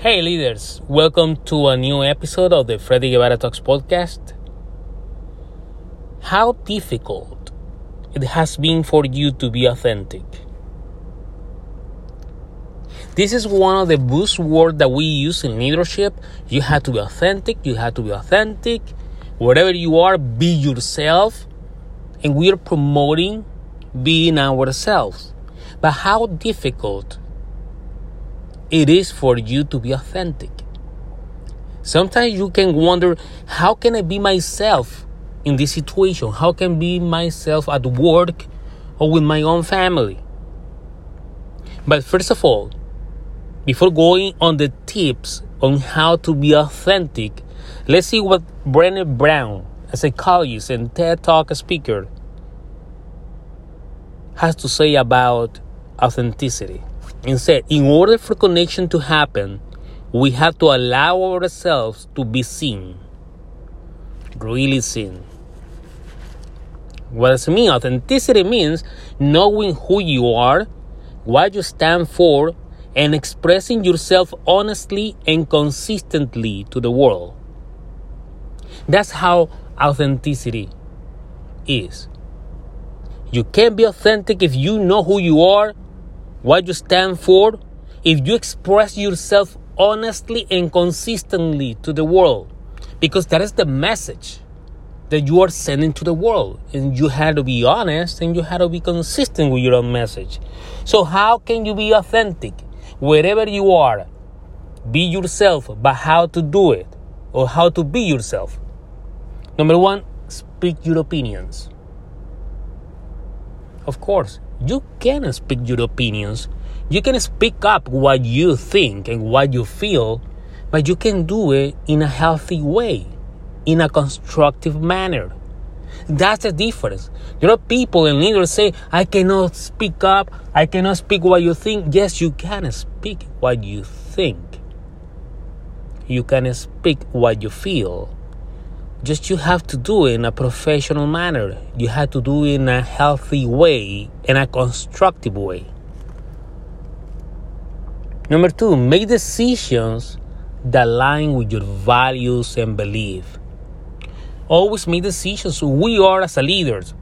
Hey, leaders, welcome to a new episode of the Freddy Guevara Talks podcast. How difficult it has been for you to be authentic. This is one of the buzzwords that we use in leadership. You have to be authentic, you have to be authentic. Wherever you are, be yourself. And we are promoting being ourselves. But how difficult it is for you to be authentic. Sometimes you can wonder, how can I be myself in this situation? How can I be myself at work or with my own family? But first of all, before going on the tips on how to be authentic, let's see what Brené Brown, a psychologist and TED Talk speaker, has to say about authenticity. Instead, in order for connection to happen, we have to allow ourselves to be seen. Really seen. What does it mean? Authenticity means knowing who you are, what you stand for, and expressing yourself honestly and consistently to the world. That's how authenticity is. You can't be authentic if you know who you are what you stand for, if you express yourself honestly and consistently to the world, because that is the message that you are sending to the world. And you have to be honest and you have to be consistent with your own message. So, how can you be authentic wherever you are? Be yourself, but how to do it or how to be yourself. Number one, speak your opinions. Of course, you can speak your opinions. You can speak up what you think and what you feel, but you can do it in a healthy way, in a constructive manner. That's the difference. There are people and leaders say, I cannot speak up, I cannot speak what you think. Yes, you can speak what you think. You can speak what you feel just you have to do it in a professional manner. You have to do it in a healthy way, in a constructive way. Number two, make decisions that align with your values and belief. Always make decisions. We are as leaders.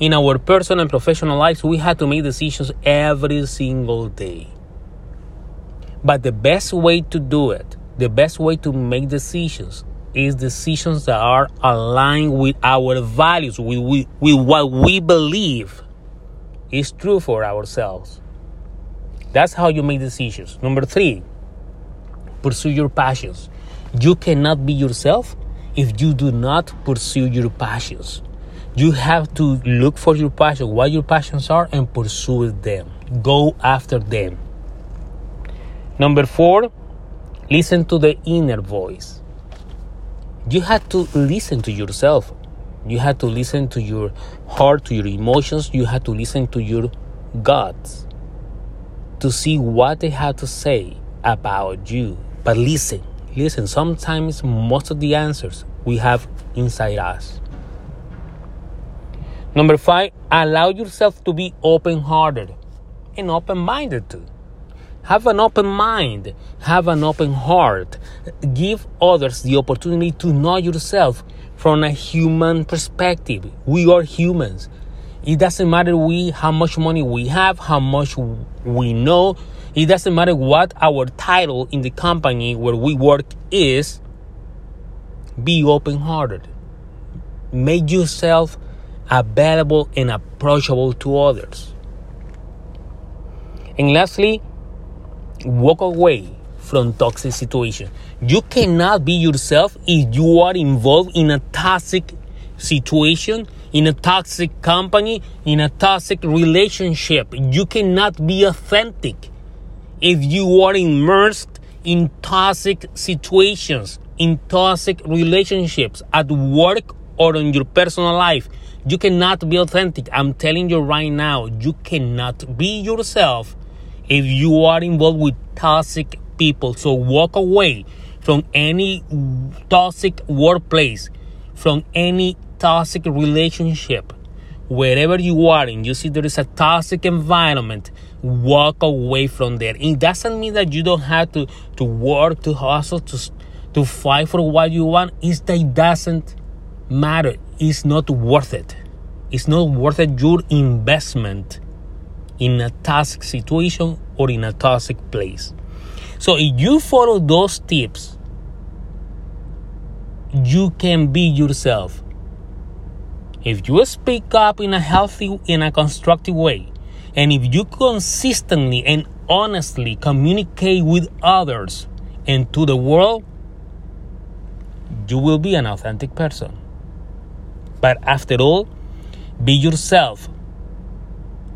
In our personal and professional lives, we have to make decisions every single day. But the best way to do it, the best way to make decisions is decisions that are aligned with our values, with, with, with what we believe is true for ourselves. That's how you make decisions. Number three, pursue your passions. You cannot be yourself if you do not pursue your passions. You have to look for your passion, what your passions are, and pursue them. Go after them. Number four, listen to the inner voice you had to listen to yourself. You had to listen to your heart, to your emotions. You had to listen to your guts to see what they had to say about you. But listen, listen. Sometimes most of the answers we have inside us. Number five, allow yourself to be open hearted and open minded too. Have an open mind, have an open heart. Give others the opportunity to know yourself from a human perspective. We are humans. It doesn't matter we how much money we have, how much we know. It doesn't matter what our title in the company where we work is. Be open-hearted. Make yourself available and approachable to others. And lastly, walk away from toxic situation. You cannot be yourself if you are involved in a toxic situation, in a toxic company, in a toxic relationship. You cannot be authentic if you are immersed in toxic situations, in toxic relationships at work or in your personal life. You cannot be authentic. I'm telling you right now, you cannot be yourself if you are involved with toxic people. So walk away from any toxic workplace, from any toxic relationship. Wherever you are and you see there is a toxic environment, walk away from there. It doesn't mean that you don't have to, to work, to hustle, to, to fight for what you want. It's that it doesn't matter. It's not worth it. It's not worth it your investment in a toxic situation or in a toxic place. So if you follow those tips, you can be yourself. If you speak up in a healthy, in a constructive way, and if you consistently and honestly communicate with others and to the world, you will be an authentic person. But after all, be yourself.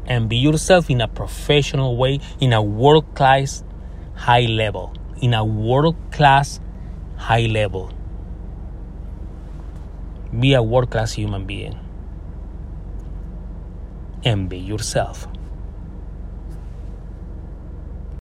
And be yourself in a professional way, in a world class high level. In a world class high level. Be a world class human being. And be yourself.